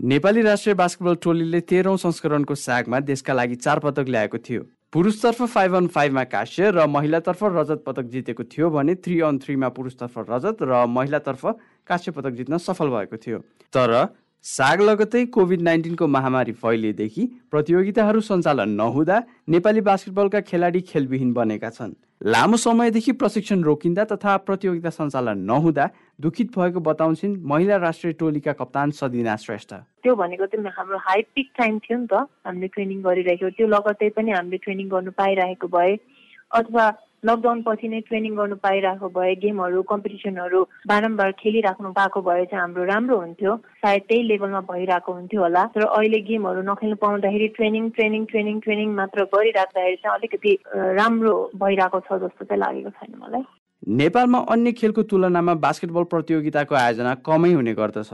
नेपाली राष्ट्रिय बास्केटबल टोलीले तेह्रौँ संस्करणको सागमा देशका लागि चार पदक ल्याएको थियो। पुरुषतर्फ फाइभ अन फाइभमा काश्य र महिलातर्फ रजत पदक जितेको थियो भने थ्री अन थ्रीमा पुरुषतर्फ रजत र महिलातर्फ काश्य पदक जित्न सफल भएको थियो। तर साग लगतै कोभिड नाइन्टिनको महामारी फैलिएदेखि प्रतियोगिताहरू सञ्चालन नहुँदा नेपाली बास्केटबलका खेलाडी खेलविहीन बनेका छन्। लामो समयदेखि प्रशिक्षण रोकिँदा तथा प्रतियोगिता सञ्चालन नहुँदा दुखित भएको बताउँछिन् महिला राष्ट्रिय टोलीका कप्तान सदिना श्रेष्ठ। त्यो भनेको चाहिँ हाम्रो हाई पिक टाइम थियो नि त। हामीले ट्रेनिङ गरिरहेको त्यो लगत्तै पनि हामीले ट्रेनिङ गर्नु पाइरहेको भए। अथवा लकडाउन पछि नै ट्रेनिङ गर्नु पाइरहेको भए गेमहरू कम्पिटिसनहरू बारम्बार खेलिराख्नु पाएको भए चाहिँ हाम्रो राम्रो हुन्थ्यो। सायद त्यही लेभलमा भइरहेको हुन्थ्यो होला। तर अहिले गेमहरू नखेल्नु पाउँदाखेरि ट्रेनिङ ट्रेनिङ ट्रेनिङ ट्रेनिङ मात्र गरिराख्दाखेरि चाहिँ अलिकति राम्रो भइरहेको छ जस्तो चाहिँ लागेको छैन मलाई। नेपालमा अन्य खेलको तुलनामा बास्केटबल प्रतियोगिताको आयोजना कमै हुने गर्दछ।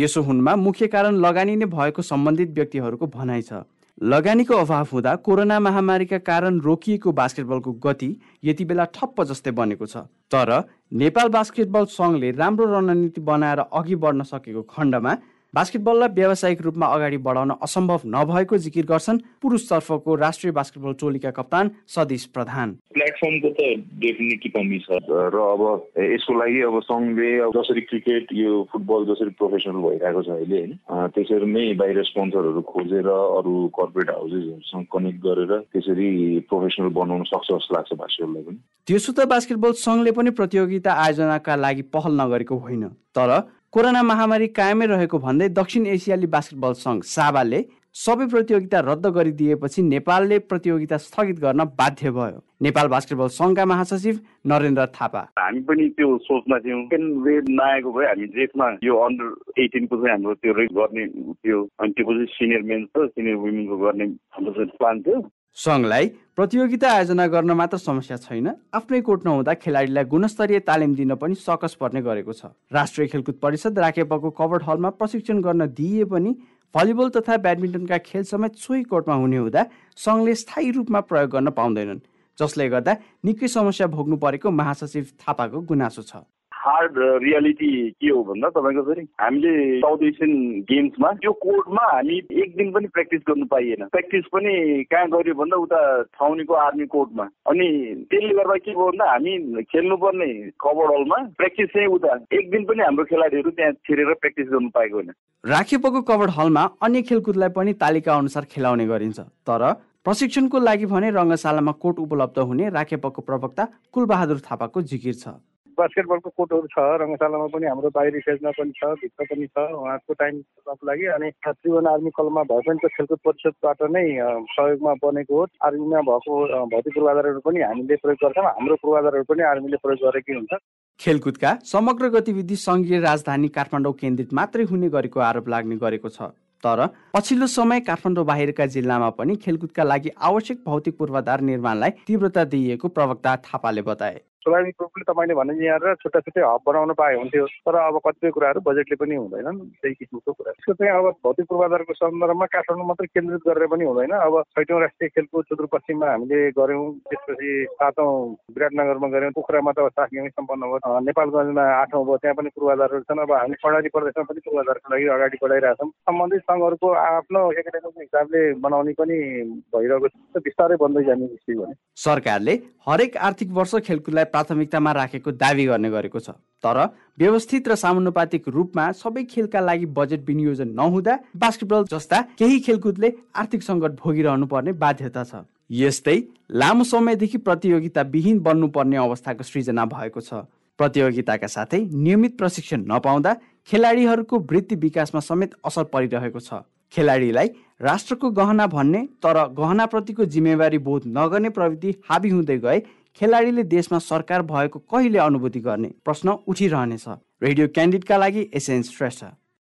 यसो हुनमा मुख्य कारण लगानी नै भएको सम्बन्धित व्यक्तिहरूको भनाइ छ। लगानीको अभाव हुँदा कोरोना महामारीका कारण रोकिएको बास्केटबलको गति यति बेला ठप्प जस्तै बनेको छ। तर नेपाल बास्केटबल सङ्घले राम्रो रणनीति बनाएर अघि बढ्न सकेको खण्डमा बास्केटबललाई व्यावसायिक रूपमा अगाडि बढाउन असम्भव नभएको जिकिर गर्छन् पुरुषतर्फको राष्ट्रिय बास्केटबल टोलीका कप्तान सदिश प्रधान। प्लेटफर्मको त डेफिनेटली कमी छ। र अब यसको लागि अब सङ्घले जसरी क्रिकेट यो फुटबल जसरी प्रोफेसनल भइरहेको छ अहिले होइन त्यसरी नै बाहिर स्पोन्सरहरू खोजेर अरू कर्पोरेट हाउसेसहरूसँग कनेक्ट गरेर त्यसरी प्रोफेसनल बनाउन सक्छ जस्तो लाग्छ बास्केटबललाई पनि। त्यसो त बास्केटबल सङ्घले पनि प्रतियोगिता आयोजनाका लागि पहल नगरेको होइन तर कोरोना महामारी कायमै रहेको भन्दै दक्षिण एसियाली बास्केटबल सङ्घ साबाले सबै प्रतियोगिता रद्द गरिदिएपछि नेपालले प्रतियोगिता स्थगित गर्न बाध्य भयो। नेपाल बास्केटबल सङ्घका महासचिव नरेन्द्र थापा। हामी पनि त्यो सोचमा थियौँ। वेभ नआएको भए हामी जेठमा यो अन्डर एटिनको चाहिँ हाम्रो त्यो गर्ने थियो। अनि त्यो पछि सिनियर मेन्स र सिनियर वुमेनको गर्ने हाम्रो चाहिँ प्लान थियो। सङ्घलाई प्रतियोगिता आयोजना गर्न मात्र समस्या छैन। आफ्नै कोट नहुँदा खेलाडीलाई गुणस्तरीय तालिम दिन पनि सकस पर्ने गरेको छ। राष्ट्रिय खेलकुद परिषद राखेपको कभर्ड हलमा प्रशिक्षण गर्न दिइए पनि भलिबल तथा ब्याडमिन्टनका खेल समेत सोही कोर्टमा हुने हुँदा सङ्घले स्थायी रूपमा प्रयोग गर्न पाउँदैनन्। जसले गर्दा निकै समस्या भोग्नु परेको महासचिव थापाको गुनासो छ। हार्ड रियालिटी के हो भन्दा तपाईँको फेरि हामीले साउथ एसियन गेम्समा त्यो कोर्टमा हामी एक दिन पनि प्र्याक्टिस गर्नु पाइएन। प्र्याक्टिस पनि कहाँ गऱ्यो भन्दा उता छाउनीको आर्मी कोर्टमा अनि त्यसले गर्दा के भयो भन्दा हामी खेल्नुपर्ने कभर हलमा प्र्याक्टिस चाहिँ उता एक दिन पनि हाम्रो खेलाडीहरू त्यहाँ छिरेर प्र्याक्टिस गर्नु पाएको होइन। राखेपको कभर हलमा अन्य खेलकुदलाई पनि तालिका अनुसार खेलाउने गरिन्छ। तर प्रशिक्षणको लागि भने रङ्गशालामा कोर्ट उपलब्ध हुने राखेपको प्रवक्ता कुलबहादुर थापाको जिकिर छ। बास्केटबलको कोर्टहरू छ रङ्गशालामा पनि हाम्रो बाहिरी फेजमा पनि छ भित्र पनि छ उहाँहरूको टाइम लागि। अनि त्रिभुवन आर्मी कलमा भए पनि त्यो खेलकुद परिषदबाट नै सहयोगमा बनेको हो। आर्मीमा भएको भौतिक पूर्वाधारहरू पनि हामीले प्रयोग गर्छौँ। हाम्रो पूर्वाधारहरू पनि आर्मीले प्रयोग गरेकै हुन्छ। खेलकुदका समग्र गतिविधि सङ्घीय राजधानी काठमाडौँ केन्द्रित मात्रै हुने गरेको आरोप लाग्ने गरेको छ। तर पछिल्लो समय काठमाडौँ बाहिरका जिल्लामा पनि खेलकुदका लागि आवश्यक भौतिक पूर्वाधार निर्माणलाई तीव्रता दिइएको प्रवक्ता थापाले बताए। स्वाभाविक रूपले तपाईँले भने यहाँ छुट्टा छुट्टै हब बनाउन पाए हुन्थ्यो। तर अब कतिपय कुराहरू बजेटले पनि हुँदैनन् त्यही किसिमको कुरा। यसको चाहिँ अब भौतिक पूर्वाधारको सन्दर्भमा काठमाडौँ मात्रै केन्द्रित गरेर पनि हुँदैन। अब छैटौँ राष्ट्रिय खेलको सुदूरपश्चिममा हामीले गऱ्यौँ त्यसपछि सातौँ विराटनगरमा गऱ्यौँ पोखरामा त साखिमै सम्पन्न भयो। नेपालगञ्जमा आठौँ भयो त्यहाँ पनि पूर्वाधारहरू छन्। अब हामी कर्णाली प्रदेशमा पनि पूर्वाधारको लागि अगाडि बढाइरहेछौँ सम्बन्धित सङ्घहरूको आफ्नो एकाडेमिक हिसाबले बनाउने पनि भइरहेको छ। बिस्तारै बन्दै जाने भने। सरकारले हरेक आर्थिक वर्ष खेलकुदलाई प्राथमिकतामा राखेको दावी गर्ने गरेको छ। तर व्यवस्थित र सामानुपातिक रूपमा सबै खेलका लागि बजेट विनियोजन नहुँदा बास्केटबल जस्ता केही खेलकुदले आर्थिक सङ्कट भोगिरहनु पर्ने बाध्यता छ। यस्तै लामो समयदेखि प्रतियोगिता विहीन बन्नुपर्ने अवस्थाको सृजना भएको छ। प्रतियोगिताका साथै नियमित प्रशिक्षण नपाउँदा खेलाडीहरूको वृत्ति विकासमा समेत असर परिरहेको छ। खेलाडीलाई राष्ट्रको गहना भन्ने तर गहनाप्रतिको जिम्मेवारी बोध नगर्ने प्रवृत्ति हाबी हुँदै गए। खेलाडीले देशमा सरकार भएको कहिले अनुभूति गर्ने प्रश्न उठिरहनेछ। रेडियो क्यान्डिडका लागि एसएन श्रेष्ठ।